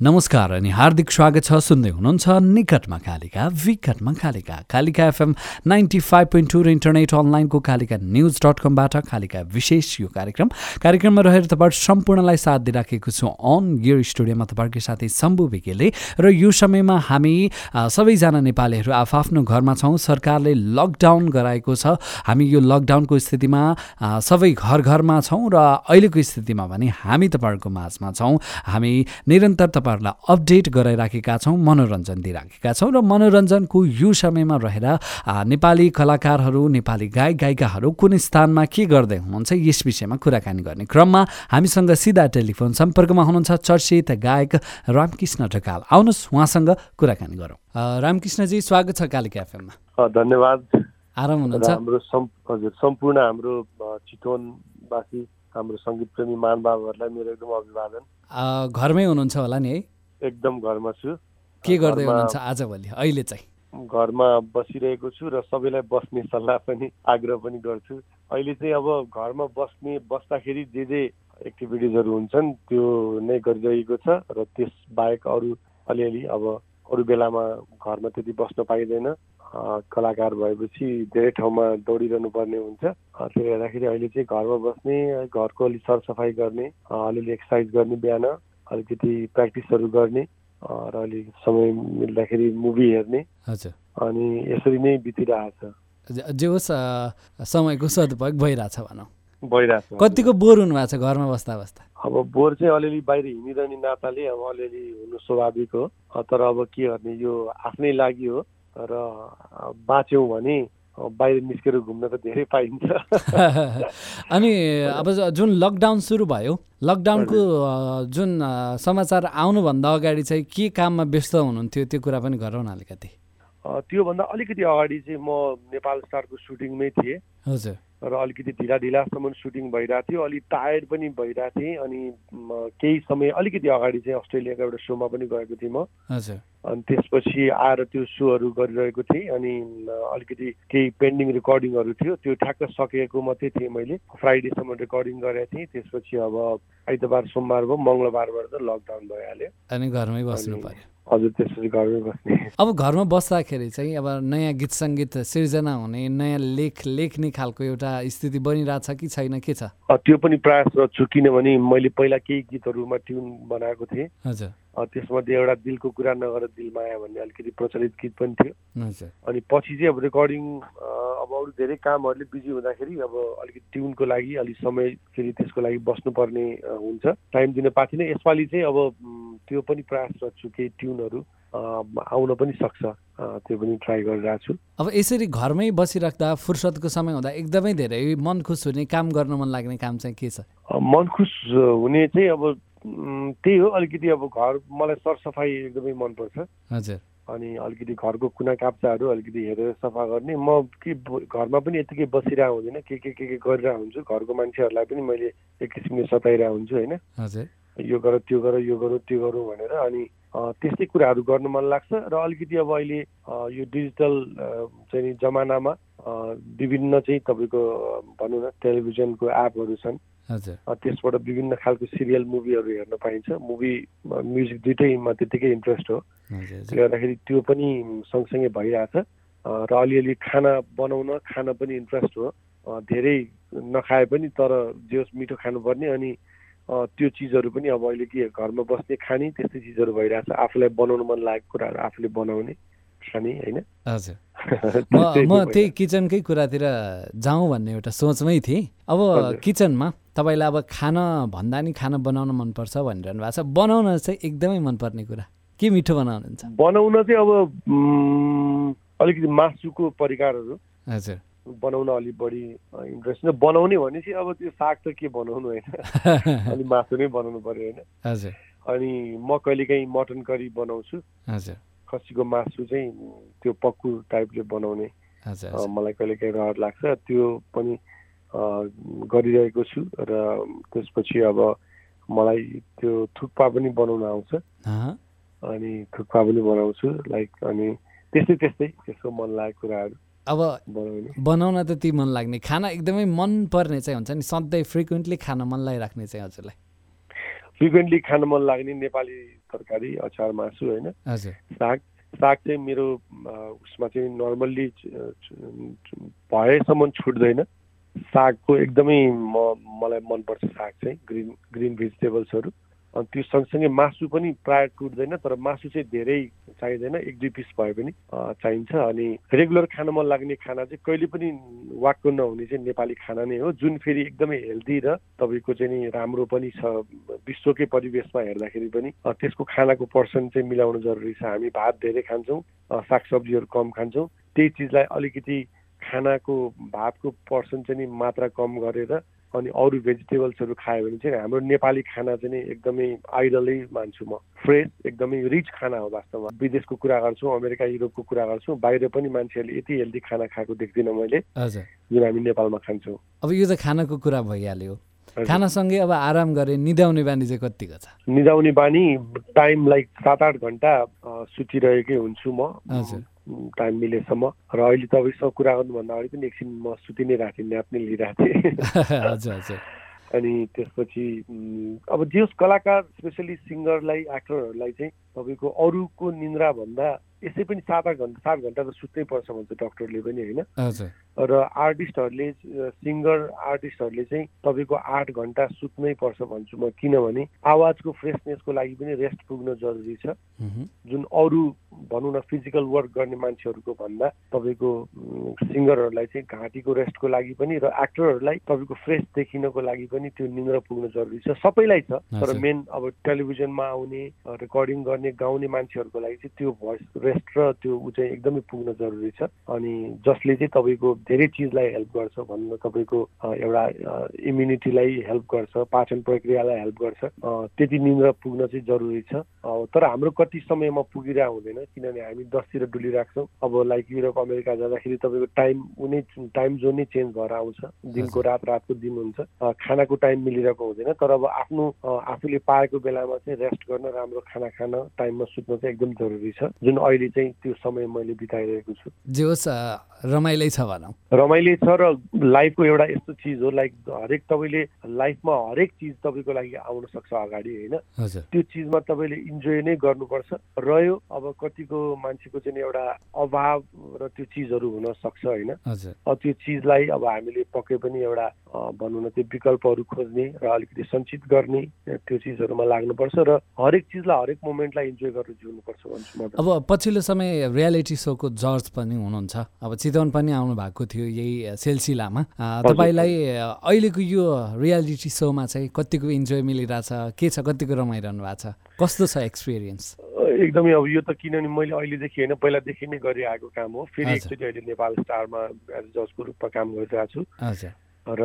नमस्कार अनि हार्दिक स्वागत छ। सुन्दै हुनुहुन्छ निकटमा Kalika विकटमा Kalika. Kalika FM ninety five point two र इन्टरनेट अनलाइनको कालिका न्युज डट कमबाट कालिका विशेष यो कार्यक्रम। कार्यक्रममा रहेर तपाईँ सम्पूर्णलाई साथ दिइराखेको छु अन गियर स्टुडियोमा तपाईँकै साथी शम्भु विकेले। र यो समयमा हामी सबैजना नेपालीहरू आफआफ्नो घरमा छौँ। सरकारले लकडाउन गराएको छ। हामी यो लकडाउनको स्थितिमा सबै घर घरमा छौँ र अहिलेको स्थितिमा भने हामी तपाईँहरूको माझमा छौँ। हामी निरन्तर तपाईँहरूलाई अपडेट गराइराखेका छौँ मनोरञ्जन दिइराखेका छौँ र मनोरञ्जनको यो समयमा रहेर नेपाली कलाकारहरू नेपाली गायक गायिकाहरू कुन स्थानमा के गर्दै हुनुहुन्छ यस विषयमा कुराकानी गर्ने क्रममा हामीसँग सिधा टेलिफोन सम्पर्कमा हुनुहुन्छ चर्चित गायक रामकृष्ण ढकाल। आउनुहोस् उहाँसँग कुराकानी गरौँ। रामकृष्णजी स्वागत छ कालिका एफएममा। धन्यवाद। आराम हुनुहुन्छ? हाम्रो सम्पूर्ण हाम्रो चितवनवासी हाम्रो सङ्गीत प्रेमी महानुभावहरूलाई मेरो एकदम अभिवादन। घरमै हुनुहुन्छ होला नि है? एकदम घरमा छु। के गर्दै हुनुहुन्छ आजभोलि? अहिले चाहिँ? घरमा बसिरहेको छु र सबैलाई बस्ने सल्लाह पनि आग्रह पनि गर्छु। अहिले चाहिँ अब घरमा बस्ने बस्दाखेरि जे जे एक्टिभिटिजहरू हुन्छन् त्यो नै गरिरहेको छ र त्यस बाहेक अरू अलिअलि अब अरू बेलामा घरमा त्यति बस्न पाइँदैन। कलाकार भएपछि धेरै ठाउँमा दौडिरहनु पर्ने हुन्छ त्यसले गर्दाखेरि अहिले चाहिँ घरमा बस्ने घरको अलिक सरसफाइ गर्ने अलिअलि एक्सर्साइज गर्ने बिहान अलिकति प्र्याक्टिसहरू गर्ने र अलिक समय मिल्दाखेरि मुभी हेर्ने। अनि यसरी नै बितिरहेछ जे होस् समयको सदुपयोग भइरहेछ भनौँ। भइरहेछ कतिको बोर हुनुभएको छ घरमा बस्दा बस्दा? अब बोर चाहिँ अलिअलि बाहिर हिँडिरहने नाताले अब अलिअलि हुनु स्वाभाविक हो। तर अब के गर्ने यो आफ्नै लागि हो। र बाँच्यौँ भने बाहिर निस्केर घुम्न त धेरै पाइन्छ। अनि अब जुन लकडाउन सुरु भयो लकडाउनको जुन समाचार आउनुभन्दा अगाडि चाहिँ के काममा व्यस्त हुनुहुन्थ्यो त्यो कुरा पनि गरौँ न अलिकति। त्योभन्दा अलिकति अगाडि चाहिँ म नेपाल स्टारको सुटिङमै थिएँ। हजुर। र अलिकति ढिला ढिलासम्म सुटिङ भइरहेको थियो अलिक टायर्ड पनि भइरहेको थिएँ अनि केही समय अलिकति अगाडि चाहिँ अस्ट्रेलियाको एउटा सोमा पनि गएको थिएँ म। अनि त्यसपछि आएर त्यो सोहरू गरिरहेको थिएँ अनि अलिकति केही पेन्डिङ रेकर्डिङहरू थियो। त्यो ठ्याक्क सकेको मात्रै थिएँ मैले। फ्राइडेसम्म रेकर्डिङ गरेको थिएँ। त्यसपछि अब आइतबार सोमबार भयो मङ्गलबारबाट त लकडाउन भइहाल्यो। अनि घरमै बस्नु पर्यो। हजुर त्यसपछि घरमै बस्ने। अब घरमा बस्दाखेरि चाहिँ अब नयाँ गीत सङ्गीत सिर्जना हुने नयाँ लेख लेख्ने खालको एउटा स्थिति बनिरहेछ कि छैन के छ? त्यो पनि प्रयास गर्छु किनभने मैले पहिला केही गीतहरूमा ट्युन बनाएको थिएँ। हजुर। त्यसमध्ये एउटा दिलको कुरा नगर दिल माया भन्ने अलिकति प्रचलित गीत पनि थियो। अनि पछि चाहिँ अब रेकर्डिङ अब अरू धेरै कामहरूले बिजी हुँदाखेरि अब अलिकति ट्युनको लागि अलिक समय फेरि त्यसको लागि बस्नुपर्ने हुन्छ। टाइम दिन पाएको थिएन यसपालि चाहिँ अब त्यो पनि प्रयास गर्छु केही ट्युनहरू आउन पनि सक्छ। त्यो पनि ट्राई गरिरहेको छु। अब यसरी घरमै बसिराख्दा फुर्सदको समय हुँदा एकदमै धेरै मन खुस हुने काम गर्न मन लाग्ने काम चाहिँ के छ? मन खुस हुने चाहिँ अब त्यही हो। अलिकति अब घर मलाई सरसफाइ एकदमै मनपर्छ। हजुर। अनि अलिकति घरको कुना काप्चाहरू अलिकति हेरेर सफा गर्ने। म के घरमा पनि यतिकै बसिरहेको हुँदैन। के के के के गरिरहेको हुन्छु? घरको मान्छेहरूलाई पनि मैले एक किसिमले सताइरहेको हुन्छु होइन? यो गर त्यो गर यो गरौँ त्यो गरौँ भनेर अनि त्यस्तै कुराहरू गर्नु मन लाग्छ र अलिकति अब अहिले यो डिजिटल चाहिँ जमानामा विभिन्न चाहिँ तपाईँको भनौँ न टेलिभिजनको एपहरू छन्। त्यसबाट विभिन्न खालको सिरियल मुभीहरू हेर्न पाइन्छ। मुभी म्युजिक दुइटैमा त्यतिकै इन्ट्रेस्ट हो। त्यसले गर्दाखेरि त्यो पनि सँगसँगै भइरहेछ। र अलिअलि खाना बनाउन खान पनि इन्ट्रेस्ट हो। धेरै नखाए पनि तर जे होस् मिठो खानुपर्ने अनि त्यो चिजहरू पनि अब अहिले के घरमा बस्ने खाने त्यस्तै चिजहरू भइरहेछ। आफूलाई बनाउनु मन लागेको कुराहरू आफूले बनाउने खाने होइन? हजुर। म त्यही किचनकै कुरातिर जाउँ भन्ने एउटा सोचमै थिएँ। अब किचनमा तपाईँलाई अब खाना भन्दा नि खाना बनाउन मनपर्छ भनिरहनु भएको छ। बनाउन चाहिँ एकदमै मनपर्ने कुरा। के मिठो बनाउनुहुन्छ? बनाउन चाहिँ अब अलिकति मासुको परिकारहरू। हजुर। बनाउन अलिक बढी इन्ट्रेस्ट बनाउने भनेपछि अब त्यो साग त के बनाउनु होइन? अलिक मासु नै बनाउनु पर्यो होइन? अनि म कहिलेकाहीँ मटन करी बनाउँछु। खसीको मासु चाहिँ त्यो पक्कु टाइपले बनाउने। मलाई कहिलेकाहीँ रहर लाग्छ। त्यो पनि गरिरहेको छु र त्यसपछि अब मलाई त्यो थुक्पा पनि बनाउन आउँछ। अनि थुक्पा पनि बनाउँछु। लाइक अनि त्यस्तै त्यस्तै त्यसको मन लागेको कुराहरू। अब बनाउन त ती मन लाग्ने। खाना एकदमै मन पर्ने चाहिँ हुन्छ नि सधैँ फ्रिक्वेन्टली खान मन लगाइराख्ने चाहिँ हजुरलाई। फ्रिक्वेन्टली खान मन लाग्ने नेपाली तरकारी अचार मासु होइन? साग साग चाहिँ मेरो उसमा चाहिँ नर्मल्ली भएसम्म छुट्दैन। सागको एकदमै म मलाई मनपर्छ साग चाहिँ ग्रिन ग्रिन भेजिटेबल्सहरू। अनि त्यो सँगसँगै मासु पनि प्रायः टुट्दैन तर मासु चाहिँ धेरै चाहिँदैन। एक दुई पिस भए पनि चाहिन्छ। अनि रेगुलर खान मन लाग्ने खाना चाहिँ कहिले पनि वाक्क नहुने चाहिँ नेपाली खाना नै हो। जुन फेरि एकदमै हेल्दी र तपाईँको चाहिँ नि राम्रो पनि छ विश्वकै परिवेशमा हेर्दाखेरि पनि त्यसको खानाको पर्सन चाहिँ मिलाउनु जरुरी छ। हामी भात धेरै खान्छौँ सागसब्जीहरू कम खान्छौँ। त्यही चिजलाई अलिकति खानाको भातको पर्सन चाहिँ नि मात्रा कम गरेर अनि अरू भेजिटेबल्सहरू खायो भने चाहिँ हाम्रो नेपाली खाना चाहिँ एकदमै आइडलै मान्छु म। फ्रेस एकदमै रिच खाना हो वास्तवमा। विदेशको कुरा गर्छु अमेरिका युरोपको कुरा गर्छु बाहिर पनि मान्छेहरूले यति हेल्दी खाना खाएको देख्दिनँ मैले जुन हामी नेपालमा खान्छौँ। अब यो त खानाको कुरा भइहाल्यो। खानासँगै अब आराम गरे निदाउने बानी चाहिँ कतिको छ? निदाउने बानी टाइम लाइक सात आठ घन्टा सुतिरहेकै हुन्छु म। टाइम मिलेसम्म। र अहिले तपाईँसँग कुरा गर्नुभन्दा अगाडि पनि एकछिन म सुति नै राखेँ न्याप नै लिइरहेको थिएँ। अनि त्यसपछि अब जे कलाकार स्पेसली सिङ्गरलाई एक्टरहरूलाई चाहिँ तपाईँको अरूको निन्द्राभन्दा यसै पनि सात आठ घन्टा सात घन्टा त सुत्नै पर्छ भन्छ डक्टरले पनि होइन? र आर्टिस्टहरूले सिङ्गर आर्टिस्टहरूले चाहिँ तपाईँको आठ घन्टा सुत्नै पर्छ भन्छु म किनभने आवाजको फ्रेसनेसको लागि पनि रेस्ट पुग्न जरुरी छ। जुन अरू भनौँ न फिजिकल वर्क गर्ने मान्छेहरूको भन्दा तपाईँको सिङ्गरहरूलाई चाहिँ घाँटीको रेस्टको लागि पनि र एक्टरहरूलाई तपाईँको फ्रेस देखिनको लागि पनि त्यो निन्द्रा पुग्न जरुरी छ। सबैलाई छ तर मेन अब टेलिभिजनमा आउने रेकर्डिङ गर्ने गाउने मान्छेहरूको लागि चाहिँ त्यो भोइस रेस्ट र त्यो ऊ चाहिँ एकदमै पुग्न जरुरी छ। अनि जसले चाहिँ तपाईँको धेरै चिजलाई हेल्प गर्छ भन्नु तपाईँको एउटा इम्युनिटीलाई हेल्प गर्छ पाचन प्रक्रियालाई हेल्प गर्छ त्यति निन्द्रा पुग्न चाहिँ जरुरी छ। तर हाम्रो कति समयमा पुगिरहेको हुँदैन किनभने हामी दसतिर डुलिरहेको छौँ। अब लाइक युरोप अमेरिका जाँदाखेरि तपाईँको टाइम उनी टाइम जोन नै चेन्ज भएर आउँछ। दिनको रात रातको दिन हुन्छ। खानाको टाइम मिलिरहेको हुँदैन। तर अब आफ्नो आफूले पाएको बेलामा चाहिँ रेस्ट गर्न राम्रो खाना खान टाइममा सुत्न चाहिँ एकदम जरुरी छ। जुन अहिले चाहिँ त्यो समय मैले बिताइरहेको छु। जे होस् रमाइलै छ भनौँ। रमाइलो छ र लाइफको एउटा यस्तो चिज हो लाइक हरेक तपाईँले लाइफमा हरेक चिज तपाईँको लागि आउन सक्छ अगाडि होइन? त्यो चिजमा तपाईँले इन्जोय नै गर्नुपर्छ। रह्यो अब कतिको मान्छेको चाहिँ एउटा अभाव र त्यो चिजहरू हुन सक्छ होइन? त्यो चिजलाई अब हामीले पक्कै पनि एउटा भनौँ न त्यो विकल्पहरू खोज्ने र अलिकति सञ्चित गर्ने त्यो चिजहरूमा लाग्नुपर्छ र हरेक चिजलाई हरेक मोमेन्टलाई इन्जोय गरेर जिउनुपर्छ भन्छु म अब पछिल्लो समय रियालिटी सोको जज पनि हुनुहुन्छ। अब चितवन पनि आउनु भएको थियो यही सिलसिलामा। तपाईँलाई अहिलेको यो रियालिटी सोमा चाहिँ कतिको इन्जोय मिलिरहेछ के छ कतिको रमाइरहनु भएको छ? कस्तो छ एक्सपिरियन्स? एकदमै अब यो त किनभने मैले अहिलेदेखि होइन पहिलादेखि नै गरिआएको काम हो। फेरि एकचोटि अहिले नेपाल स्टारमा एज जजको रूपमा काम गरिरहेको छु र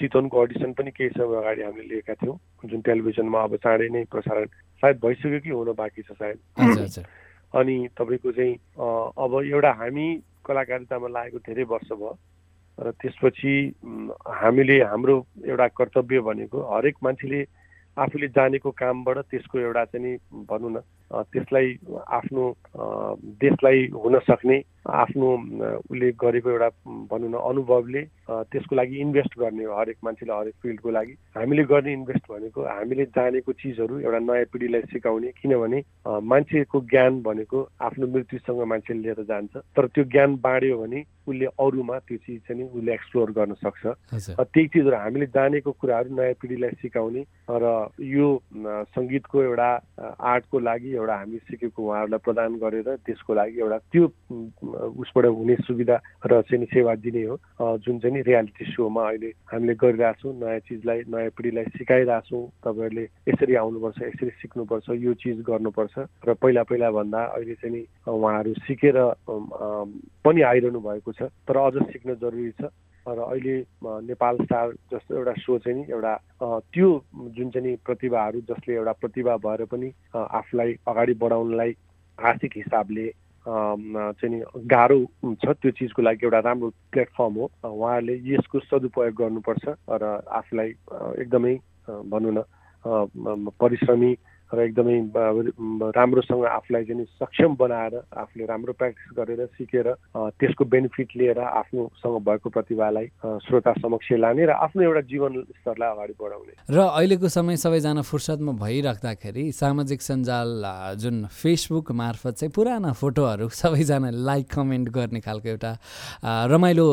चितवनको अडिसन पनि केही समय अगाडि हामीले लिएका थियौँ। जुन टेलिभिजनमा अब चाँडै नै प्रसारण सायद भइसक्यो कि हुन बाँकी छ सायद। अनि तपाईँको चाहिँ अब एउटा हामी कलाकारितामा लागेको धेरै वर्ष भयो र त्यसपछि हामीले हाम्रो एउटा कर्तव्य भनेको हरेक मान्छेले आफूले जानेको कामबाट त्यसको एउटा चाहिँ भनौँ न त्यसलाई आफ्नो देशलाई हुन सक्ने आफ्नो उसले गरेको एउटा भनौँ न अनुभवले त्यसको लागि इन्भेस्ट गर्ने हो हरेक मान्छेले हरेक फिल्डको लागि। हामीले गर्ने इन्भेस्ट भनेको हामीले जानेको चिजहरू एउटा नयाँ पिँढीलाई सिकाउने किनभने मान्छेको ज्ञान भनेको आफ्नो मृत्युसँग मान्छेले लिएर जान्छ। तर त्यो ज्ञान बाँड्यो भने उसले अरूमा त्यो चिज चाहिँ उसले एक्सप्लोर गर्न सक्छ। त्यही चिजहरू हामीले जानेको कुराहरू नयाँ पिँढीलाई सिकाउने र यो सङ्गीतको एउटा आर्टको लागि एउटा हामी सिकेको उहाँहरूलाई प्रदान गरेर त्यसको लागि एउटा त्यो उसबाट हुने सुविधा र चाहिँ सेवा दिने हो। जुन चाहिँ नि रियालिटी सोमा अहिले हामीले गरिरहेछौँ नयाँ चिजलाई नयाँ पिँढीलाई सिकाइरहेछौँ तपाईँहरूले यसरी आउनुपर्छ यसरी सिक्नुपर्छ यो चिज गर्नुपर्छ र पहिला पहिला भन्दा अहिले चाहिँ नि उहाँहरू सिकेर पनि आइरहनु भएको छ। तर अझ सिक्न जरुरी छ। र अहिले नेपाल स्टार जस्तो एउटा सो चाहिँ नि एउटा त्यो जुन चाहिँ नि प्रतिभाहरू जसले एउटा प्रतिभा भएर पनि आफूलाई अगाडि बढाउनलाई आर्थिक हिसाबले चाहिँ नि गाह्रो छ त्यो चिजको लागि एउटा राम्रो प्लेटफर्म हो। उहाँहरूले यसको सदुपयोग गर्नुपर्छ र आफूलाई एकदमै भनौँ न परिश्रमी र एकदमै राम्रोसँग आफूलाई चाहिँ सक्षम बनाएर आफूले राम्रो प्र्याक्टिस गरेर सिकेर त्यसको बेनिफिट लिएर आफ्नोसँग भएको प्रतिभालाई श्रोता समक्ष लाने र आफ्नो एउटा जीवन स्तरलाई अगाडि बढाउने। र अहिलेको समय सबैजना फुर्सदमा भइराख्दाखेरि सामाजिक सञ्जाल जुन फेसबुक मार्फत चाहिँ पुराना फोटोहरू सबैजना लाइक कमेन्ट गर्ने खालको एउटा रमाइलो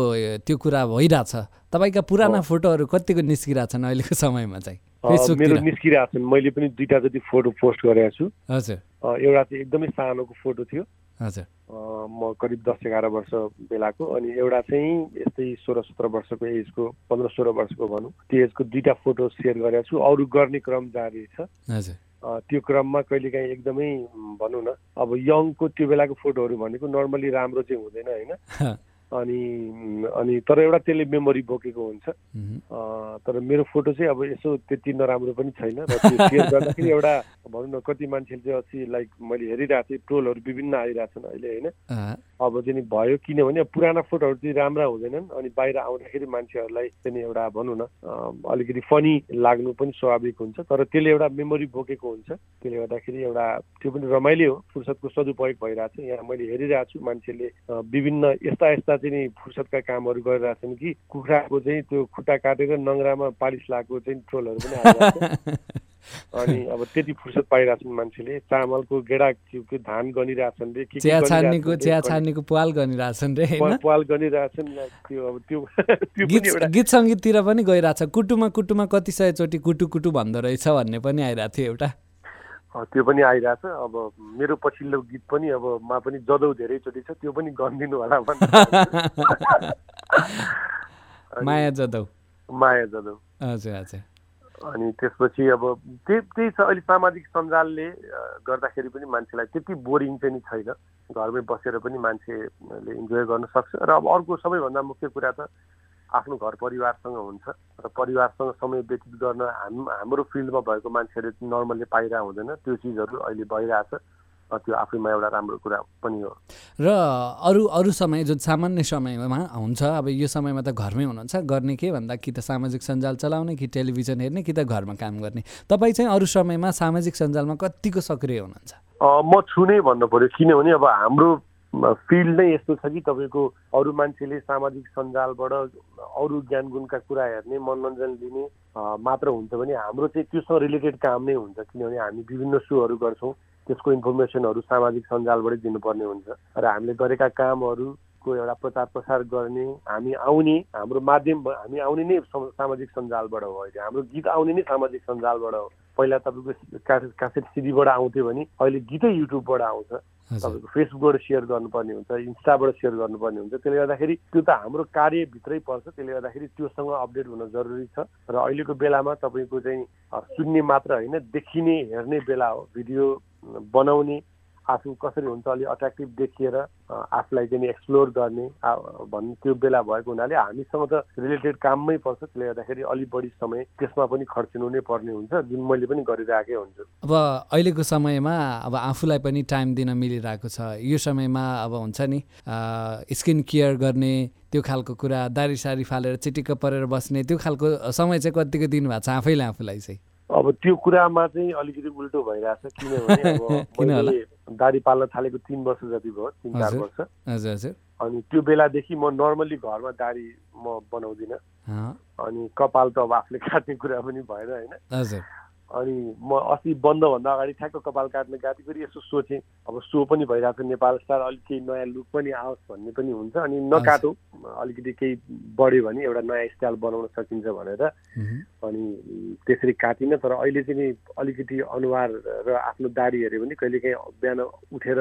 त्यो कुरा भइरहेछ। तपाईँका पुराना फोटोहरू कतिको निस्किरहेछन् अहिलेको समयमा चाहिँ? मेरो निस्किरहेको छन् मैले पनि दुईवटा जति फोटो पोस्ट गरेको छु। हजुर। एउटा चाहिँ एकदमै सानोको फोटो थियो। हजुर। म करिब दस एघार वर्ष बेलाको अनि एउटा चाहिँ यस्तै सोह्र सत्र वर्षको एजको पन्ध्र सोह्र वर्षको भनौँ। त्यो एजको दुईवटा फोटो सेयर गरेको छु। अरू गर्ने क्रम जारी छ। त्यो क्रममा कहिलेकाहीँ एकदमै भनौँ न अब यङको त्यो बेलाको फोटोहरू भनेको नर्मली राम्रो चाहिँ हुँदैन होइन? अनि अनि तर एउटा त्यसले मेमोरी बोकेको हुन्छ। तर मेरो फोटो चाहिँ अब यसो त्यति नराम्रो पनि छैन र त्यो सेयर गर्दाखेरि एउटा भनौँ न कति मान्छेले चाहिँ अस्ति लाइक मैले हेरिरहेको थिएँ ट्रोलहरू विभिन्न आइरहेछन् अहिले होइन? अब चाहिँ भयो किनभने पुराना फोटोहरू चाहिँ राम्रा हुँदैनन् अनि बाहिर आउँदाखेरि मान्छेहरूलाई चाहिँ एउटा भनौँ न अलिकति फनी लाग्नु पनि स्वाभाविक हुन्छ। तर त्यसले एउटा मेमोरी बोकेको हुन्छ। त्यसले गर्दाखेरि एउटा त्यो पनि रमाइलो हो। फुर्सदको सदुपयोग भइरहेको छ यहाँ मैले हेरिरहेको छु मान्छेले विभिन्न यस्ता यस्ता चाहिँ नि फुर्सदका कामहरू गरिरहेछन् कि कुखुराको चाहिँ त्यो खुट्टा काटेर नङ्ग्रामा पालिस लगाएको चाहिँ ट्रोलहरू पनि अनि अब त्यति फुर्सद पाइरहेछन् मान्छेले। चामलको गेडा धान गनिरहेछन् रे। चिया छान्नेको चिया छान्नेको पाल गनिरहेछन् रे पाल गनिरहेछन् त्यो अब त्यो त्यो गीत सङ्गीततिर पनि गइरहेछ कुटुमा कुटुमा कति सयचोटि कुटु कुटु भन्दो रहेछ भन्ने पनि आइरहेको थियो एउटा। त्यो पनि आइरहेछ। अब मेरो पछिल्लो गीत पनि अब मा पनि जदौ धेरैचोटि छ त्यो पनि गरिदिनु होला माया जदौ। माया जदौ। हजुर हजुर। अनि त्यसपछि अब त्यही त्यही छ अहिले सामाजिक सञ्जालले गर्दाखेरि पनि मान्छेलाई त्यति बोरिङ चाहिँ छैन। घरमै बसेर पनि मान्छेले इन्जोय गर्न सक्छ। र अब अर्को सबैभन्दा मुख्य कुरा त आफ्नो घर परिवारसँग हुन्छ र परिवारसँग समय व्यतीत गर्न हाम हाम्रो फिल्डमा भएको मान्छेहरूले नर्मल्ली पाइरहेको हुँदैन। त्यो चिजहरू अहिले भइरहेछ त्यो आफैमा एउटा राम्रो कुरा पनि हो। र अरू अरू समय जुन सामान्य समयमा हुन्छ अब यो समयमा त घरमै हुनुहुन्छ गर्ने के भन्दा कि त सामाजिक सञ्जाल चलाउने कि टेलिभिजन हेर्ने कि त घरमा काम गर्ने। तपाईँ चाहिँ अरू समयमा सामाजिक सञ्जालमा कतिको सक्रिय हुनुहुन्छ? म छु नै भन्नु पऱ्यो किनभने अब हाम्रो फिल्ड नै यस्तो छ कि तपाईँको अरू मान्छेले सामाजिक सञ्जालबाट अरू ज्ञान गुणका कुरा हेर्ने मनोरञ्जन लिने मात्र हुन्छ भने हाम्रो चाहिँ त्योसँग रिलेटेड काम नै हुन्छ किनभने हामी विभिन्न सोहरू गर्छौँ। त्यसको इन्फर्मेसनहरू सामाजिक सञ्जालबाटै दिनुपर्ने हुन्छ। र हामीले गरेका कामहरूको एउटा प्रचार प्रसार गर्ने हामी आउने हाम्रो माध्यम हामी आउने नै सामाजिक सञ्जालबाट हो अहिले। हाम्रो गीत आउने नै सामाजिक सञ्जालबाट हो। पहिला तपाईँको कासेट कासेट सिडीबाट आउँथ्यो भने अहिले गीतै युट्युबबाट आउँछ। तपाईँको फेसबुकबाट सेयर गर्नुपर्ने हुन्छ इन्स्टाबाट सेयर गर्नुपर्ने हुन्छ। त्यसले गर्दाखेरि त्यो त हाम्रो कार्यभित्रै पर्छ। त्यसले गर्दाखेरि त्योसँग अपडेट हुन जरुरी छ। र अहिलेको बेलामा तपाईँको चाहिँ सुन्ने मात्र होइन देखिने हेर्ने बेला हो। भिडियो बनाउने आफू कसरी हुन्छ अलिक अट्र्याक्टिभ देखिएर आफूलाई चाहिँ एक्सप्लोर गर्ने भन्ने त्यो बेला भएको हुनाले हामीसँग त रिलेटेड काममै पर्छ। त्यसले गर्दाखेरि अलिक बढी समय त्यसमा पनि खर्चिनु नै पर्ने हुन्छ जुन मैले पनि गरिरहेकै हुन्छु। अब अहिलेको समयमा अब आफूलाई पनि टाइम दिन मिलिरहेको छ। यो समयमा अब हुन्छ नि स्किन केयर गर्ने त्यो खालको कुरा दारी सारी फालेर चिटिक्क परेर बस्ने त्यो खालको समय चाहिँ कतिको दिनुभएको छ आफैले आफूलाई चाहिँ? अब त्यो कुरामा चाहिँ अलिकति उल्टो भइरहेछ। किनभने दाडी पाल्न थालेको तिन वर्ष जति भयो तिन चार वर्ष। अनि त्यो बेलादेखि म नर्मल्ली घरमा दाडी म बनाउँदिनँ। अनि कपाल त अब आफूले काट्ने कुरा पनि भएन होइन? अनि म अस्ति बन्दभन्दा अगाडि ठ्याक्क कपाल काट्न गएको फेरि यसो सोचेँ अब सो पनि भइरहेको छ नेपाल स्टार अलिक केही नयाँ लुक पनि आओस् भन्ने पनि हुन्छ। अनि नकाटौँ अलिकति केही बढ्यो भने एउटा नयाँ स्टाइल बनाउन सकिन्छ भनेर। अनि त्यसरी काटिनँ तर अहिले चाहिँ अलिकति अनुहार र आफ्नो दाडी हेऱ्यो भने कहिलेकाहीँ बिहान उठेर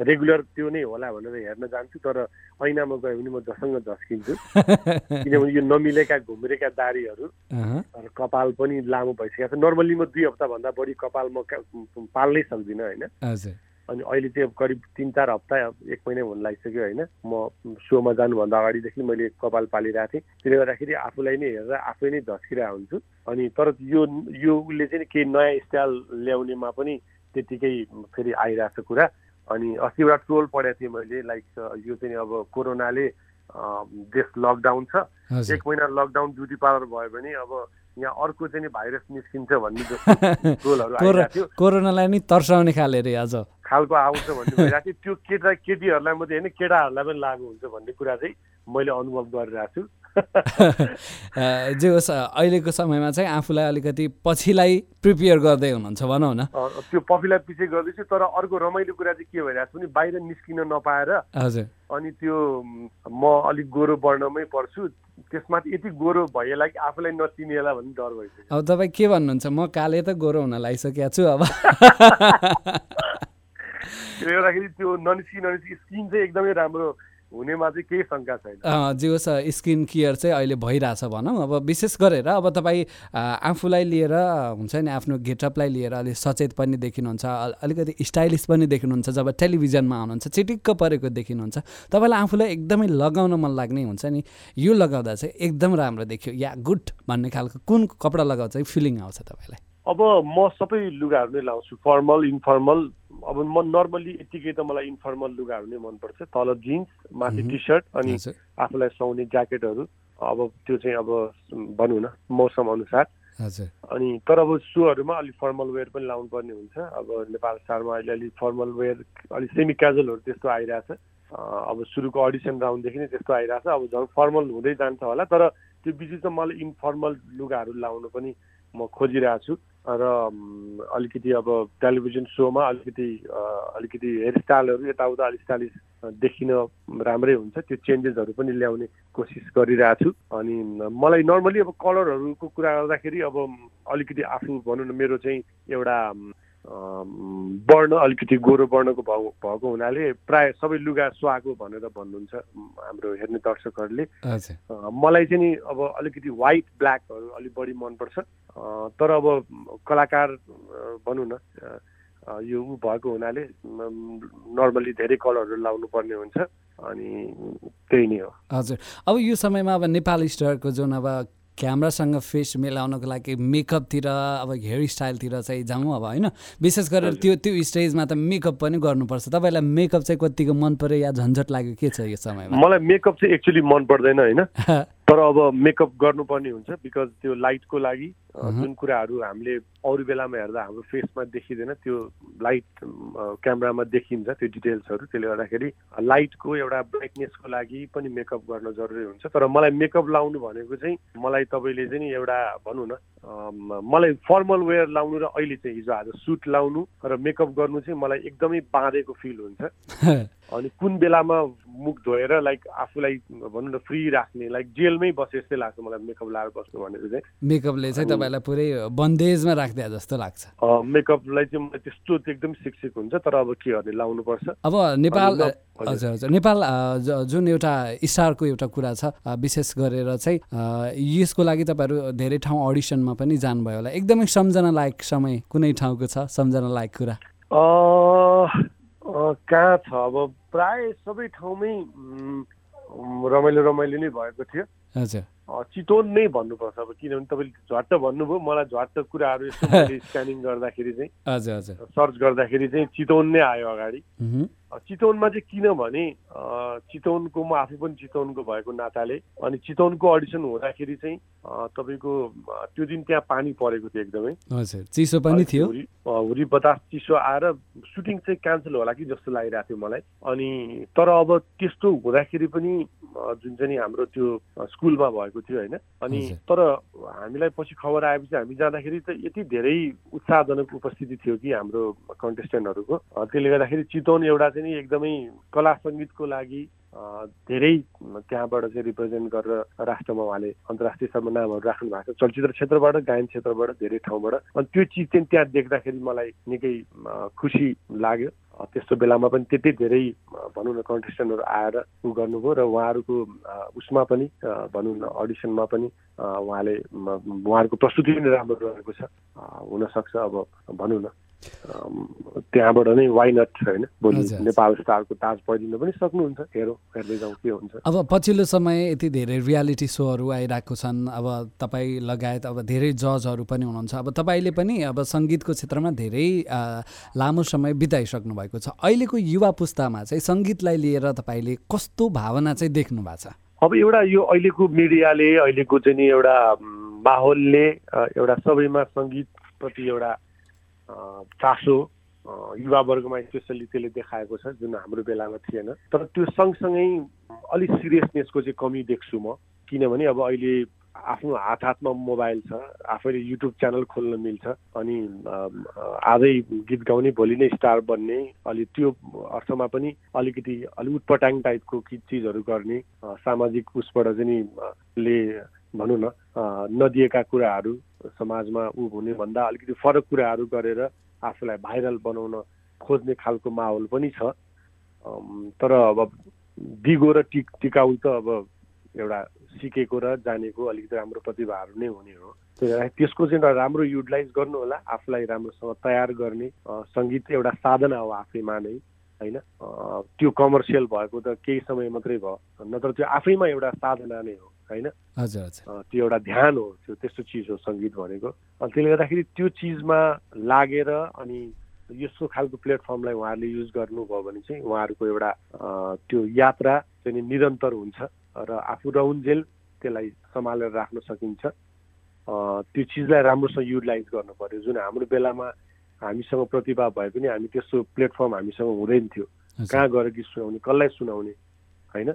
रेगुलर त्यो नै होला भनेर हेर्न जान्छु तर ऐनामा गयो भने म झसँग झस्किन्छु। किनभने यो नमिलेका घुम्रेका दारीहरू कपाल पनि लामो भइसकेको छ। नर्मल्ली म दुई हप्ताभन्दा बढी कपाल म पाल्नै सक्दिनँ होइन? अनि अहिले चाहिँ करिब तिन चार हप्ता एक महिना हुन लागिसक्यो होइन। म सोमा जानुभन्दा अगाडिदेखि मैले कपाल पालिरहेको थिएँ। त्यसले गर्दाखेरि आफूलाई नै हेरेर आफै नै झस्किरहेको हुन्छु। अनि तर यो यो उसले चाहिँ केही नयाँ स्टाइल ल्याउनेमा पनि त्यतिकै फेरि आइरहेको छ कुरा। अनि अस्ति एउटा ट्रोल पढेको थिएँ मैले लाइक यो चाहिँ अब कोरोनाले देश लकडाउन छ। एक महिना लकडाउन ब्युटी पार्लर भयो भने अब यहाँ अर्को चाहिँ भाइरस निस्किन्छ भन्ने जस्तो कोरोनालाई नि तर्साउने खाले रे आज। खालको आउँछ भन्ने भइरहेको थियो त्यो केटा केटीहरूलाई मात्रै होइन केटाहरूलाई पनि लागु हुन्छ भन्ने कुरा चाहिँ मैले अनुभव गरिरहेको छु। जे होस् अहिलेको समयमा चाहिँ आफूलाई अलिकति पछिलाई प्रिपेयर गर्दै हुनुहुन्छ भनौँ न। त्यो पछिलाई पछि गर्दैछु तर अर्को रमाइलो कुरा चाहिँ के भइरहेको छ भने बाहिर निस्किन नपाएर हजुर। अनि त्यो म अलिक गोरो वर्णमै पर्छु त्यसमा यति गोरो भएला कि आफूलाई नचिनिएला भन्ने डर भइसक्यो। अब तपाईँ के भन्नुहुन्छ? म काले त गोरो हुन लागिसकेको छु अब। त्यो एउटाखेरि त्यो ननिस्कि ननिस्कि स्किन चाहिँ एकदमै राम्रो हुनेमा चाहिँ केही शङ्का छैन। जे होस् स्किन केयर चाहिँ अहिले भइरहेछ भनौँ। अब विशेष गरेर अब तपाईँ आफूलाई लिएर हुन्छ नि आफ्नो गेटअपलाई लिएर अलिक सचेत पनि देखिनुहुन्छ अलिकति स्टाइलिस पनि देखिनुहुन्छ जब टेलिभिजनमा आउनुहुन्छ चिटिक्क परेको देखिनुहुन्छ तपाईँलाई आफूलाई एकदमै लगाउन मन लाग्ने हुन्छ नि यो लगाउँदा चाहिँ एकदम राम्रो देखियो। या गुड भन्ने खालको कुन कपडा लगाउँदा चाहिँ फिलिङ आउँछ तपाईँलाई? अब म सबै लुगाहरू नै लाउँछु फर्मल इन्फर्मल अब म नर्मल्ली यत्तिकै त मलाई इन्फर्मल लुगाहरू नै मनपर्छ। तल जिन्स माथि टी सर्ट अनि आफूलाई सुहाउने ज्याकेटहरू अब त्यो चाहिँ अब भनौँ न मौसम अनुसार। अनि तर अब सुहरूमा अलिक फर्मल वेयर पनि लाउनु पर्ने हुन्छ। अब नेपाल स्टारमा अहिले अलिक फर्मल वेयर अलिक सेमी क्याजुअलहरू त्यस्तो आइरहेछ। अब सुरुको अडिसन राउन्डदेखि नै त्यस्तो आइरहेछ। अब झन् फर्मल हुँदै जान्छ होला। तर त्यो बिच चाहिँ मलाई इन्फर्मल लुगाहरू लाउनु पनि म खोजिरहेको छु र अलिकति अब टेलिभिजन सोमा अलिकति अलिकति हेयरस्टाइलहरू यताउता अलिक स्टाइलिस देखिन राम्रै हुन्छ। त्यो चेन्जेसहरू पनि ल्याउने कोसिस गरिरहेको छु अनि मलाई नर्मली अब कलरहरूको कुरा गर्दाखेरि अब अलिकति आफू भनौँ न मेरो चाहिँ एउटा वर्ण अलिकति गोरो वर्णको भएको हुनाले प्राय सबै लुगा सुहाएको भनेर भन्नुहुन्छ हाम्रो हेर्ने दर्शकहरूले। मलाई चाहिँ नि अब अलिकति व्हाइट ब्ल्याकहरू अलिक बढी मनपर्छ। तर अब कलाकार भनौँ न यो ऊ भएको हुनाले नर्मली धेरै कलरहरू लाउनु पर्ने हुन्छ। अनि त्यही नै हो। हजुर। अब यो समयमा अब नेपाल स्टारको जुन अब क्यामरासँग फेस मिलाउनको लागि मेकअपतिर अब हेयर स्टाइलतिर चाहिँ जाउँ अब होइन? विशेष गरेर त्यो त्यो स्टेजमा त मेकअप पनि गर्नुपर्छ। तपाईँलाई मेकअप चाहिँ कतिको मन पऱ्यो या झन्झट लाग्यो? के छ यो समयमा? मलाई मेकअप चाहिँ एक्चुली मन पर्दैन होइन? तर अब मेकअप गर्नुपर्ने हुन्छ बिकज त्यो लाइटको लागि जुन कुराहरू हामीले अरू बेलामा हेर्दा हाम्रो फेसमा देखिँदैन त्यो लाइट क्यामरामा देखिन्छ त्यो डिटेल्सहरू त्यसले गर्दाखेरि लाइटको एउटा ब्राइटनेसको लागि पनि मेकअप गर्न जरुरी हुन्छ। तर मलाई मेकअप लाउनु भनेको चाहिँ मलाई तपाईँले चाहिँ एउटा भनौँ न मलाई फर्मल वेयर लाउनु र अहिले चाहिँ हिजो आज सुट लाउनु र मेकअप गर्नु चाहिँ मलाई एकदमै बाँधेको फिल हुन्छ। अनि कुन बेलामा मुख धोएर लाइक आफूलाई भनौँ न फ्री राख्ने लाइक जेलमै बसे जस्तै लाग्छ मलाई मेकअप लाएर बस्नु भनेको चाहिँ। मेकअपले चाहिँ तपाईँलाई पुरै बन्देजमा राखिदिए जस्तो लाग्छ। मेकअपलाई चाहिँ मलाई त्यस्तो एकदम शिक्षित हुन्छ तर अब के गर्ने लाउनु पर्छ अब नेपाल हजुर हजुर नेपाल जुन एउटा स्टारको एउटा कुरा छ विशेष गरेर चाहिँ यसको लागि तपाईँहरू धेरै ठाउँ अडिसनमा पनि जानुभयो होला। एकदमै सम्झना लायक समय कुनै ठाउँको छ सम्झना लायक कुरा? कहाँ छ? अब प्राय सबै ठाउँमै रमाइलो रमाइलो नै भएको थियो। चितवन नै भन्नुपर्छ अब किनभने तपाईँले झट्ट भन्नुभयो मलाई झट्ट कुराहरू यसो स्क्यानिङ गर्दाखेरि चाहिँ सर्च गर्दाखेरि चाहिँ चितवन नै आयो अगाडि। चितवनमा चाहिँ किनभने चितवनको म आफू पनि चितवनको भएको नाताले अनि चितवनको अडिसन हुँदाखेरि चाहिँ तपाईँको त्यो दिन त्यहाँ पानी परेको थियो एकदमै। चिसो पनि थियो। हुरी बतास चिसो आएर सुटिङ चाहिँ क्यान्सल होला कि जस्तो लागिरहेको थियो मलाई। अनि तर अब त्यस्तो हुँदाखेरि पनि जुन चाहिँ हाम्रो त्यो स्कुलमा भएको थियो होइन। अनि तर हामीलाई पछि खबर आएपछि हामी जाँदाखेरि त यति धेरै उत्साहजनक उपस्थिति थियो कि हाम्रो कन्टेस्टेन्टहरूको। त्यसले गर्दाखेरि चितवन एउटा चाहिँ नि एकदमै कला सङ्गीतको लागि धेरै त्यहाँबाट चाहिँ रिप्रेजेन्ट गरेर राष्ट्रमा उहाँले अन्तर्राष्ट्रिय स्तरमा नामहरू राख्नु भएको छ। चलचित्र क्षेत्रबाट गायन क्षेत्रबाट धेरै ठाउँबाट। अनि त्यो चिज चाहिँ त्यहाँ देख्दाखेरि मलाई निकै खुसी लाग्यो। त्यस्तो बेलामा पनि त्यति धेरै भनौँ न कन्टेस्टेन्टहरू आएर उ गर्नुभयो र उहाँहरूको उसमा पनि भनौँ न अडिसनमा पनि उहाँले उहाँहरूको प्रस्तुति पनि राम्रो रहेको छ। हुनसक्छ अब भनौँ न। त्यहाँबाट नै वाइ नट होइन भोलि नेपाल स्टारको ताज पहिरिन पनि सक्नुहुन्छ। हेरौँ हेर्दै जाउँ के हुन्छ। अब पछिल्लो समय यति धेरै रियालिटी सोहरू आइरहेको छन्। अब तपाईँ लगायत अब धेरै जजहरू पनि हुनुहुन्छ। अब तपाईँले पनि अब सङ्गीतको क्षेत्रमा धेरै लामो समय बिताइसक्नु भएको छ। अहिलेको युवा पुस्तामा चाहिँ सङ्गीतलाई लिएर तपाईँले कस्तो भावना चाहिँ देख्नु भएको छ? अब एउटा यो अहिलेको मिडियाले अहिलेको चाहिँ नि एउटा माहौलले एउटा सबैमा सङ्गीतप्रति एउटा चासो युवावर्गमा स्पेसल्ली त्यसले देखाएको छ जुन हाम्रो बेलामा थिएन। तर त्यो सँगसँगै अलिक सिरियसनेसको चाहिँ कमी देख्छु म। किनभने अब अहिले आफ्नो हात हातमा मोबाइल छ आफैले युट्युब च्यानल खोल्न मिल्छ अनि आजै गीत गाउने भोलि नै स्टार बन्ने अलि त्यो अर्थमा पनि अलिकति अलिक उटपटाङ टाइपको चिजहरू गर्ने सामाजिक उसबाट चाहिँ ले भनौँ न नदिएका कुराहरू समाजमा ऊ हुने भन्दा अलिकति फरक कुराहरू गरेर आफूलाई भाइरल बनाउन खोज्ने खालको माहौल पनि छ। तर अब दिगो र टिक टिकाउ त अब एउटा सिकेको र जानेको अलिकति राम्रो प्रतिभाहरू नै हुने हो। त्यसको चाहिँ राम्रो युटिलाइज गर्नु होला आफूलाई राम्रोसँग तयार गर्ने सङ्गीत एउटा साधना हो आफैमा नै होइन? त्यो कमर्सियल भएको त केही समय मात्रै भयो नत्र त्यो आफैमा एउटा साधना नै हो। होइन? त्यो एउटा ध्यान हो त्यो त्यस्तो चिज हो सङ्गीत भनेको। अनि त्यसले गर्दाखेरि त्यो चिजमा लागेर अनि यस्तो खालको प्लेटफर्मलाई उहाँहरूले युज गर्नुभयो भने चाहिँ उहाँहरूको एउटा त्यो यात्रा चाहिँ निरन्तर हुन्छ र आफू रहन्जेल त्यसलाई सम्हालेर राख्न सकिन्छ। त्यो चिजलाई राम्रोसँग युटिलाइज गर्नु पर्यो। जुन हाम्रो बेलामा हामीसँग प्रतिभा भए पनि हामी त्यस्तो प्लेटफर्म हामीसँग हुँदैन थियो। कहाँ गएर गीत सुनाउने कसलाई सुनाउने होइन?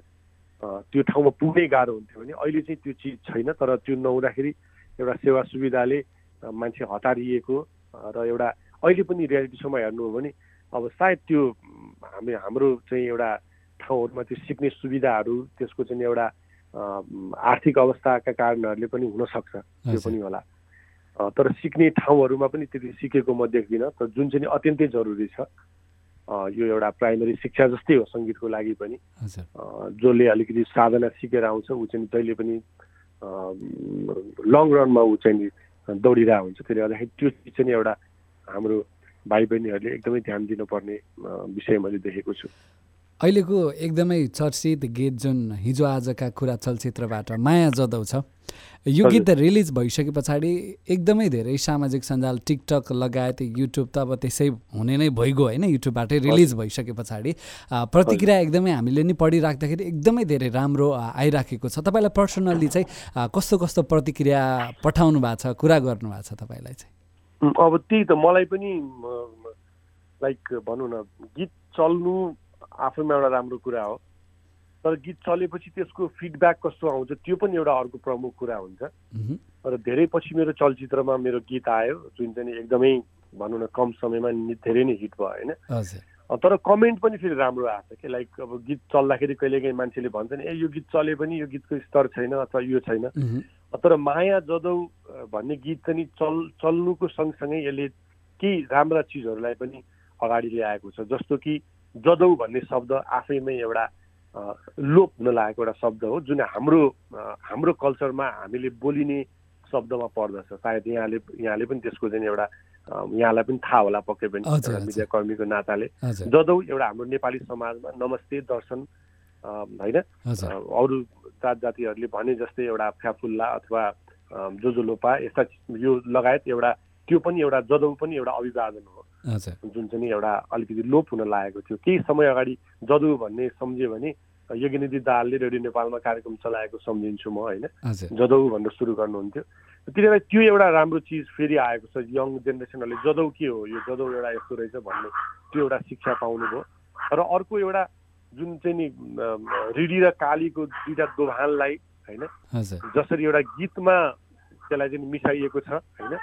त्यो ठाउँमा पुग्नै गाह्रो हुन्थ्यो भने अहिले चाहिँ त्यो चिज छैन तर त्यो नहुँदाखेरि एउटा सेवा सुविधाले मान्छे हतारिएको र एउटा अहिले पनि रियालिटी सोमा हेर्नु हो भने अब सायद त्यो हामी हाम्रो चाहिँ एउटा ठाउँहरूमा त्यो सिक्ने सुविधाहरू त्यसको चाहिँ एउटा आर्थिक अवस्थाका कारणहरूले पनि हुनसक्छ त्यो पनि होला। तर सिक्ने ठाउँहरूमा पनि त्यति सिकेको म देख्दिनँ तर जुन चाहिँ अत्यन्तै जरुरी छ यो एउटा प्राइमरी शिक्षा जस्तै हो सङ्गीतको लागि पनि। जसले अलिकति साधना सिकेर आउँछ ऊ चाहिँ जहिले पनि लङ रनमा ऊ चाहिँ दौडिरहेको हुन्छ। त्यसले गर्दाखेरि त्यो चिज चाहिँ एउटा हाम्रो भाइ बहिनीहरूले एकदमै ध्यान दिनुपर्ने विषय मैले देखेको छु। अहिलेको एकदमै चर्चित गीत जुन हिजो आजका कुरा चलचित्रबाट माया जदौ छ यो गीत रिलिज भइसके पछाडि एकदमै धेरै सामाजिक सञ्जाल टिकटक लगायत युट्युब त अब त्यसै हुने नै भइगयो होइन युट्युबबाटै रिलिज भइसके पछाडि। प्रतिक्रिया एकदमै हामीले नि पढिराख्दाखेरि एकदमै धेरै राम्रो आइराखेको छ। तपाईँलाई पर्सनल्ली चाहिँ कस्तो कस्तो प्रतिक्रिया पठाउनु भएको छ कुरा गर्नुभएको छ तपाईँलाई चाहिँ? अब त्यही त मलाई पनि लाइक भनौँ न गीत चल्नु आफैमा एउटा राम्रो कुरा हो। तर गीत चलेपछि त्यसको फिडब्याक कस्तो आउँछ त्यो पनि एउटा अर्को प्रमुख कुरा हुन्छ। र धेरै पछि मेरो चलचित्रमा मेरो गीत आयो जुन चाहिँ एकदमै भनौँ न कम समयमा धेरै नै हिट भयो होइन? तर कमेन्ट पनि फेरि राम्रो आएको छ कि लाइक अब गीत चल्दाखेरि कहिलेकाहीँ मान्छेले भन्छ नि ए यो गीत चले पनि यो गीतको स्तर छैन अथवा यो छैन। तर माया जदौ भन्ने गीत चाहिँ चल चल्नुको सँगसँगै यसले केही राम्रा चिजहरूलाई पनि अगाडि ल्याएको छ। जस्तो कि जदौ भन्ने शब्द आफैमै एउटा लोप हुन लागेको एउटा शब्द हो जुन हाम्रो हाम्रो कल्चरमा हामीले बोलिने शब्दमा पर्दछ। सायद यहाँले यहाँले पनि त्यसको चाहिँ एउटा यहाँलाई पनि थाहा होला पक्कै पनि मिडिया कर्मीको नाताले। जदौ एउटा हाम्रो नेपाली समाजमा नमस्ते दर्शन होइन? अरू जात जातिहरूले भने जस्तै एउटा फ्याफुल्ला अथवा जोजोलोपा यस्ता यो लगायत एउटा त्यो पनि एउटा जदौ पनि एउटा अभिवादन हो। जुन चाहिँ एउटा अलिकति लोप हुन लागेको थियो। केही समय अगाडि जदु भन्ने सम्झ्यो भने यज्ञनिधि दाहालले रेडियो नेपालमा कार्यक्रम चलाएको सम्झिन्छु म होइन? जदौ भनेर सुरु गर्नुहुन्थ्यो। त्यसले त्यो एउटा राम्रो चिज फेरि आएको छ। यङ जेनेरेसनहरूले जदौ के हो? यो जदौ एउटा यस्तो रहेछ भन्ने त्यो एउटा शिक्षा पाउनुभयो। र अर्को एउटा जुन चाहिँ नि रिडी र कालीको दुईवटा दोभानलाई होइन? जसरी एउटा गीतमा त्यसलाई चाहिँ मिसाइएको छ होइन?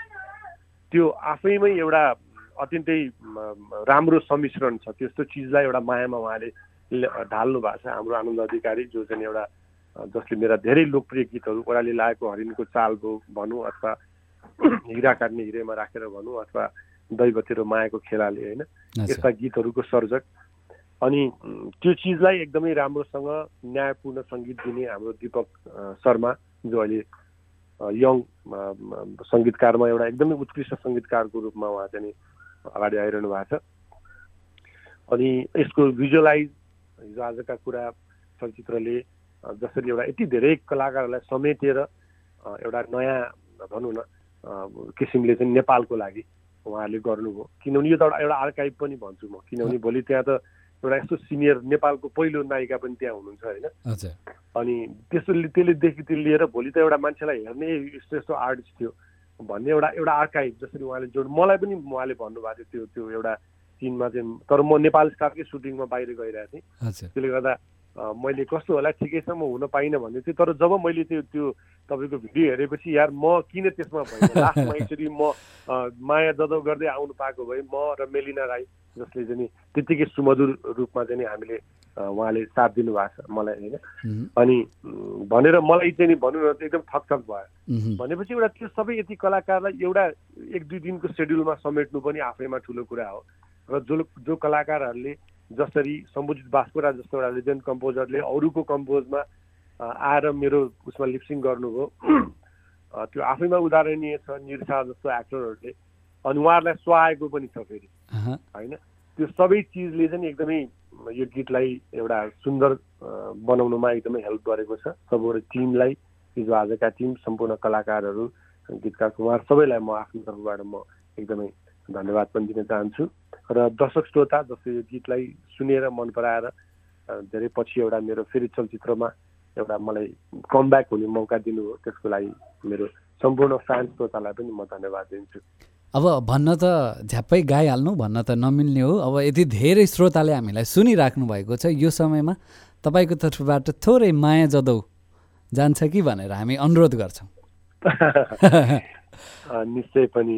त्यो आफैमै एउटा अत्यन्तै राम्रो सम्मिश्रण छ। त्यस्तो चिजलाई एउटा मायामा उहाँले ढाल्नु भएको छ। हाम्रो आनन्द अधिकारी जो चाहिँ एउटा जसले मेरा धेरै लोकप्रिय गीतहरू ओह्राली लागेको हरिणको चाल भो भनौँ अथवा हिरा काट्ने हिरेमा राखेर भनौँ अथवा दैवतिर मायाको खेलाले होइन? यस्ता गीतहरूको सर्जक। अनि त्यो चिजलाई एकदमै राम्रोसँग न्यायपूर्ण सङ्गीत दिने हाम्रो दिपक शर्मा जो अहिले यङ सङ्गीतकारमा एउटा एकदमै उत्कृष्ट सङ्गीतकारको रूपमा उहाँ चाहिँ अगाडि आइरहनु भएको छ। अनि यसको भिजुअलाइज हिजो आजका कुरा चलचित्रले जसरी एउटा यति धेरै कलाकारहरूलाई समेटेर एउटा नयाँ भनौँ न किसिमले चाहिँ नेपालको लागि उहाँहरूले गर्नुभयो। किनभने यो त एउटा एउटा आर्काइभ पनि भन्छु म। किनभने भोलि त्यहाँ त एउटा यस्तो सिनियर नेपालको पहिलो नायिका पनि त्यहाँ हुनुहुन्छ होइन। अनि त्यसो त्यसले देखि लिएर भोलि त एउटा मान्छेलाई हेर्ने यस्तो यस्तो आर्टिस्ट थियो। भन्ने एउटा एउटा आर्काइभ जसरी उहाँले जोड मलाई पनि उहाँले भन्नुभएको थियो त्यो त्यो एउटा सिनमा चाहिँ तर म नेपाल स्टारकै सुटिङमा बाहिर गइरहेको थिएँ। त्यसले गर्दा मैले कस्तो होला ठिकै छ म हुन पाइनँ भन्दै थिएँ तर जब मैले त्यो त्यो तपाईँको भिडियो हेरेपछि यार म किन त्यसमा भएँ लास्टमा एकचोटि म माया जदौ गर्दै आउनु पाएको भए म र मेलिना राई जसले चाहिँ त्यत्तिकै सुमधुर रूपमा चाहिँ हामीले उहाँले साथ दिनुभएको छ मलाई होइन। अनि भनेर मलाई चाहिँ नि भनौँ न एकदम थकथक भयो। भनेपछि एउटा त्यो सबै यति कलाकारलाई एउटा एक दुई दिनको सेड्युलमा समेट्नु पनि आफैमा ठुलो कुरा हो। र जो जो कलाकारहरूले जसरी सम्बुजित बास्कोरा जस्तो एउटा लेजेन्ड कम्पोजरले अरूको कम्पोजमा आएर मेरो उसमा लिप्सिङ गर्नुभयो। त्यो आफैमा उदाहरणीय छ निर्सा जस्तो एक्टरहरूले अनि उहाँहरूलाई सुहाएको पनि छ फेरि। होइन? त्यो सबै चिजले चाहिँ एकदमै यो गीतलाई एउटा सुन्दर बनाउनुमा एकदमै हेल्प गरेको छ। सबैबाट टिमलाई हिजो आजका टिम सम्पूर्ण कलाकारहरू गीतकार कुमार सबैलाई म आफ्नो तर्फबाट म एकदमै धन्यवाद पनि दिन चाहन्छु। र दर्शक श्रोता जस्तो यो गीतलाई सुनेर मन पराएर धेरै पछि एउटा मेरो फेरि चलचित्रमा एउटा मलाई कमब्याक हुने मौका दिनु हो त्यसको लागि मेरो सम्पूर्ण फ्यान श्रोतालाई पनि म धन्यवाद दिन्छु। अब भन्न त झ्याप्पै गाइहाल्नु भन्न त नमिल्ने हो। अब यति धेरै श्रोताले हामीलाई सुनिराख्नु भएको छ यो समयमा तपाईँको तर्फबाट थोरै माया जदौ जान्छ कि भनेर हामी अनुरोध गर्छौँ। निश्चय पनि।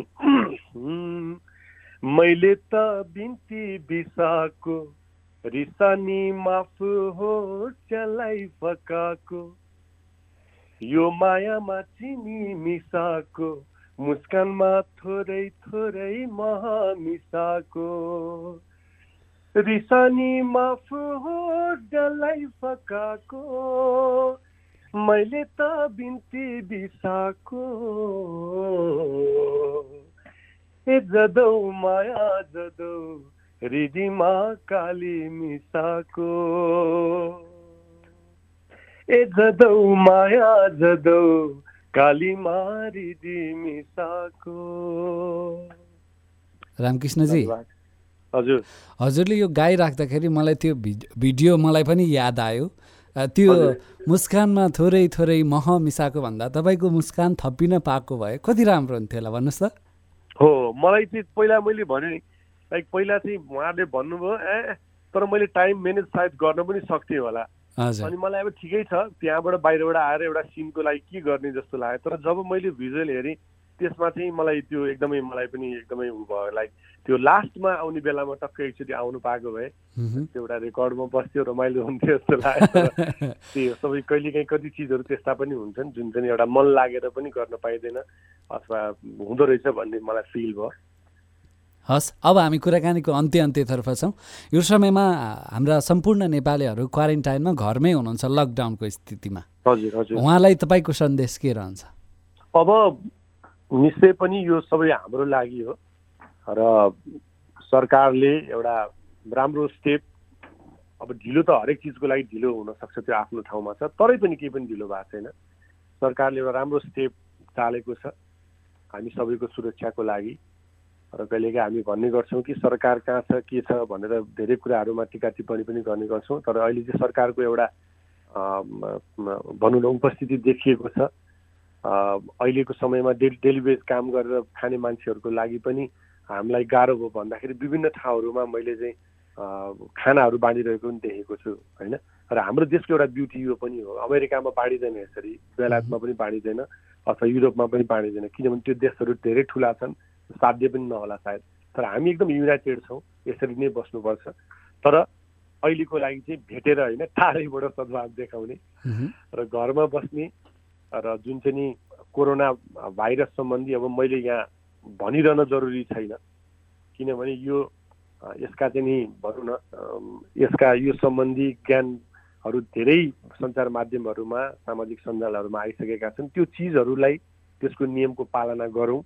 मैले त बिन्ती बिसाको रिसानी माफ हो चलाई फकाको यो मायामा चिनी मिसाको मुस्कानमा थोरै थोरै मह मिसाको रिसानी माफ हो डलाई फकाको। मैले त बिन्ती बिसाको। ए जदौ माया जदौ रिदिमा काली मिसाको। ए जदौ माया जदौ काली मिसाको। रामकृष्णजी। हजुर। हजुरले यो गाइराख्दाखेरि मलाई त्यो भिडियो मलाई पनि याद आयो। त्यो मुस्कानमा थोरै थोरै मह मिसाएको भन्दा तपाईँको मुस्कान थपिन पाएको भए कति राम्रो हुन्थ्यो होला भन्नुहोस् त। हो मलाई चाहिँ पहिला मैले भने नि लाइक पहिला चाहिँ उहाँहरूले भन्नुभयो ए तर मैले टाइम म्यानेज सायद गर्न पनि सक्थेँ होला। अनि मलाई अब ठिकै छ त्यहाँबाट बाहिरबाट आएर एउटा सिनको लागि के गर्ने जस्तो लाग्यो। तर जब मैले भिजुअल हेरेँ त्यसमा चाहिँ मलाई त्यो एकदमै मलाई पनि एकदमै उ भयो। लाइक त्यो लास्टमा आउने बेलामा टक्कै एकचोटि आउनु पाएको भए त्यो एउटा रेकर्डमा बस्थ्यो रमाइलो हुन्थ्यो जस्तो लाग्यो। त्यो सबै कहिलेकाहीँ कति चिजहरू त्यस्ता पनि हुन्छन् जुन चाहिँ एउटा मन लागेर पनि गर्न पाइँदैन अथवा हुँदो रहेछ भन्ने मलाई फिल भयो। हस् अब हामी कुराकानीको अन्त्य अन्त्यतर्फ छौँ। यो समयमा हाम्रा सम्पूर्ण नेपालीहरू क्वारेन्टाइनमा घरमै हुनुहुन्छ लकडाउनको स्थितिमा। हजुर हजुर। उहाँलाई तपाईँको सन्देश के रहन्छ? अब निश्चय पनि यो सबै हाम्रो लागि हो र सरकारले एउटा राम्रो स्टेप अब ढिलो त हरेक चिजको लागि ढिलो हुनसक्छ त्यो आफ्नो ठाउँमा छ तरै पनि केही पनि ढिलो भएको छैन। सरकारले एउटा राम्रो स्टेप चालेको छ। हामी सबैको सुरक्षाको लागि र कहिलेकाहीँ हामी भन्ने गर्छौँ कि सरकार कहाँ छ के छ भनेर धेरै कुराहरूमा टिका टिप्पणी पनि गर्ने गर्छौँ। तर अहिले चाहिँ सरकारको एउटा भनौँ न उपस्थिति देखिएको छ। अहिलेको समयमा डेली डेली बेस काम गरेर खाने मान्छेहरूको लागि पनि हामीलाई गाह्रो भयो भन्दाखेरि विभिन्न ठाउँहरूमा मैले चाहिँ खानाहरू बाँडिरहेको पनि देखेको छु होइन? र हाम्रो देशको एउटा ब्युटी यो पनि हो। अमेरिकामा बाँडिँदैन यसरी बेलायतमा पनि बाँडिँदैन अथवा युरोपमा पनि बाँडिँदैन। किनभने त्यो देशहरू धेरै ठुला छन्। साध्य पनि नहोला सायद। तर हामी एकदम युनाइटेड छौँ यसरी नै बस्नुपर्छ। तर अहिलेको लागि चाहिँ भेटेर होइन टाढैबाट सद्भाव देखाउने र घरमा बस्ने र जुन चाहिँ नि कोरोना भाइरस सम्बन्धी अब मैले यहाँ भनिरहन जरुरी छैन। किनभने यो यसका चाहिँ नि भनौँ न यसका यो सम्बन्धी ज्ञानहरू धेरै सञ्चार माध्यमहरूमा सामाजिक सञ्जालहरूमा आइसकेका छन्। त्यो चिजहरूलाई त्यसको नियमको पालना गरौँ।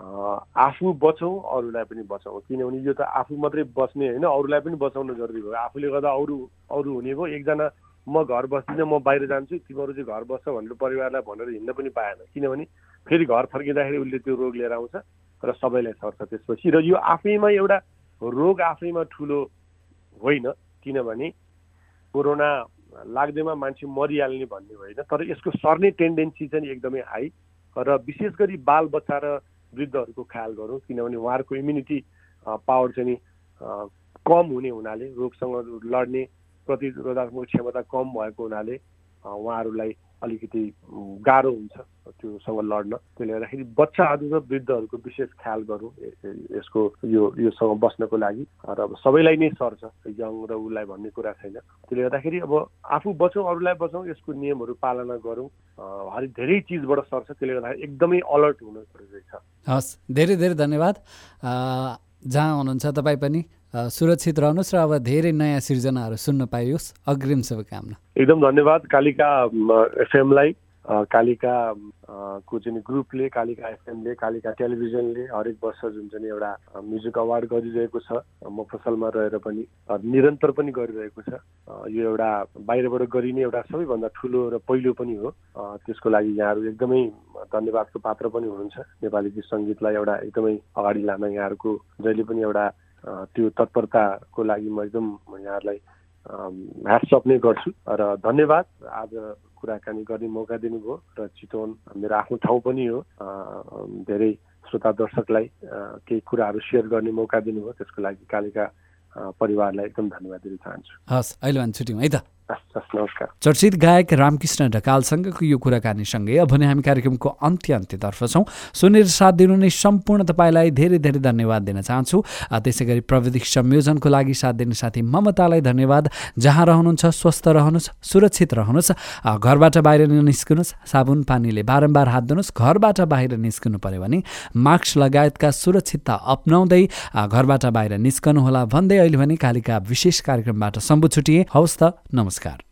आफू बचौँ अरूलाई पनि बचाउँ किनभने यो त आफू मात्रै बस्ने होइन अरूलाई पनि बचाउनु जरुरी भयो। आफूले गर्दा अरू अरू हुने भयो। एकजना म घर बस्दिनँ म बाहिर जान्छु तिमीहरू चाहिँ घर बस्छ भनेर परिवारलाई भनेर हिँड्न पनि पाएन। किनभने फेरि घर फर्किँदाखेरि उसले त्यो रोग लिएर आउँछ र सबैलाई सर्छ त्यसपछि। र यो आफैमा एउटा रोग आफैमा ठुलो होइन किनभने कोरोना लाग्दैमा मान्छे मरिहाल्ने भन्ने होइन तर यसको सर्ने टेन्डेन्सी चाहिँ एकदमै हाई। र विशेष गरी बाल बच्चा र वृद्धहरूको ख्याल गरौँ किनभने उहाँहरूको इम्युनिटी पावर चाहिँ नि कम हुने हुनाले रोगसँग लड्ने प्रतिरोधात्मक क्षमता कम भएको हुनाले उहाँहरूलाई अलिकति गाह्रो हुन्छ त्योसँग लड्न। त्यसले गर्दाखेरि बच्चाहरू र वृद्धहरूको विशेष ख्याल गरौँ यसको यो योसँग बस्नको लागि। र अब सबैलाई नै सर्छ यङ र उसलाई भन्ने कुरा छैन। त्यसले गर्दाखेरि अब आफू बचौँ अरूलाई बचौँ यसको नियमहरू पालना गरौँ। हरेक धेरै चिजबाट सर्छ त्यसले गर्दाखेरि एकदमै अलर्ट हुनु जरुरी छ हस् धेरै धेरै धन्यवाद। जहाँ हुनुहुन्छ तपाईँ पनि सुरक्षित रहनुहोस् र अब धेरै नयाँ सिर्जनाहरू सुन्न पाइयोस्। अग्रिम शुभकामना। एकदम धन्यवाद कालिका एफएमलाई। कालिका को चाहिँ ग्रुपले कालिका एफएमले कालिका टेलिभिजनले हरेक वर्ष जुन चाहिँ एउटा म्युजिक अवार्ड गरिरहेको छ म फसलमा रहेर पनि निरन्तर पनि गरिरहेको छ। यो एउटा बाहिरबाट गरिने एउटा सबैभन्दा ठुलो र पहिलो पनि हो। त्यसको लागि यहाँहरू एकदमै धन्यवादको पात्र पनि हुनुहुन्छ। नेपाली गीत सङ्गीतलाई एउटा एकदमै अगाडि लान यहाँहरूको जहिले पनि एउटा त्यो तत्परताको लागि म एकदम यहाँहरूलाई ह्याट्सअप नै गर्छु। र धन्यवाद। आज कुराकानी गर्ने मौका दिनुभयो र चितवन मेरो आफ्नो ठाउँ पनि हो। धेरै श्रोता दर्शकलाई केही कुराहरू सेयर गर्ने मौका दिनुभयो। त्यसको लागि कालिका परिवारलाई एकदम धन्यवाद दिन चाहन्छु। हस् अहिले भने छुट्यौँ है त। चर्चित गायक रामकृष्ण ढकालसँगको यो कुराकानीसँगै अब भने हामी कार्यक्रमको अन्त्य अन्त्यतर्फ छौँ। सुनेर साथ दिनु नै सम्पूर्ण तपाईँलाई धेरै धेरै धन्यवाद दिन चाहन्छु। त्यसै गरी प्रविधिक संयोजनको लागि साथ दिने साथी ममतालाई धन्यवाद। जहाँ रहनुहुन्छ स्वस्थ रहनुहोस् सुरक्षित रहनुहोस्। घरबाट बाहिर निस्कनुहोस् साबुन पानीले बारम्बार हात धुनुहोस्। घरबाट बाहिर निस्कनु पऱ्यो भने मास्क लगायतका सुरक्षितता अप्नाउँदै घरबाट बाहिर निस्कनुहोला भन्दै अहिले भने कालिका विशेष कार्यक्रमबाट सम्बु छुटिए। हवस् त नमस्कार। Namaskar.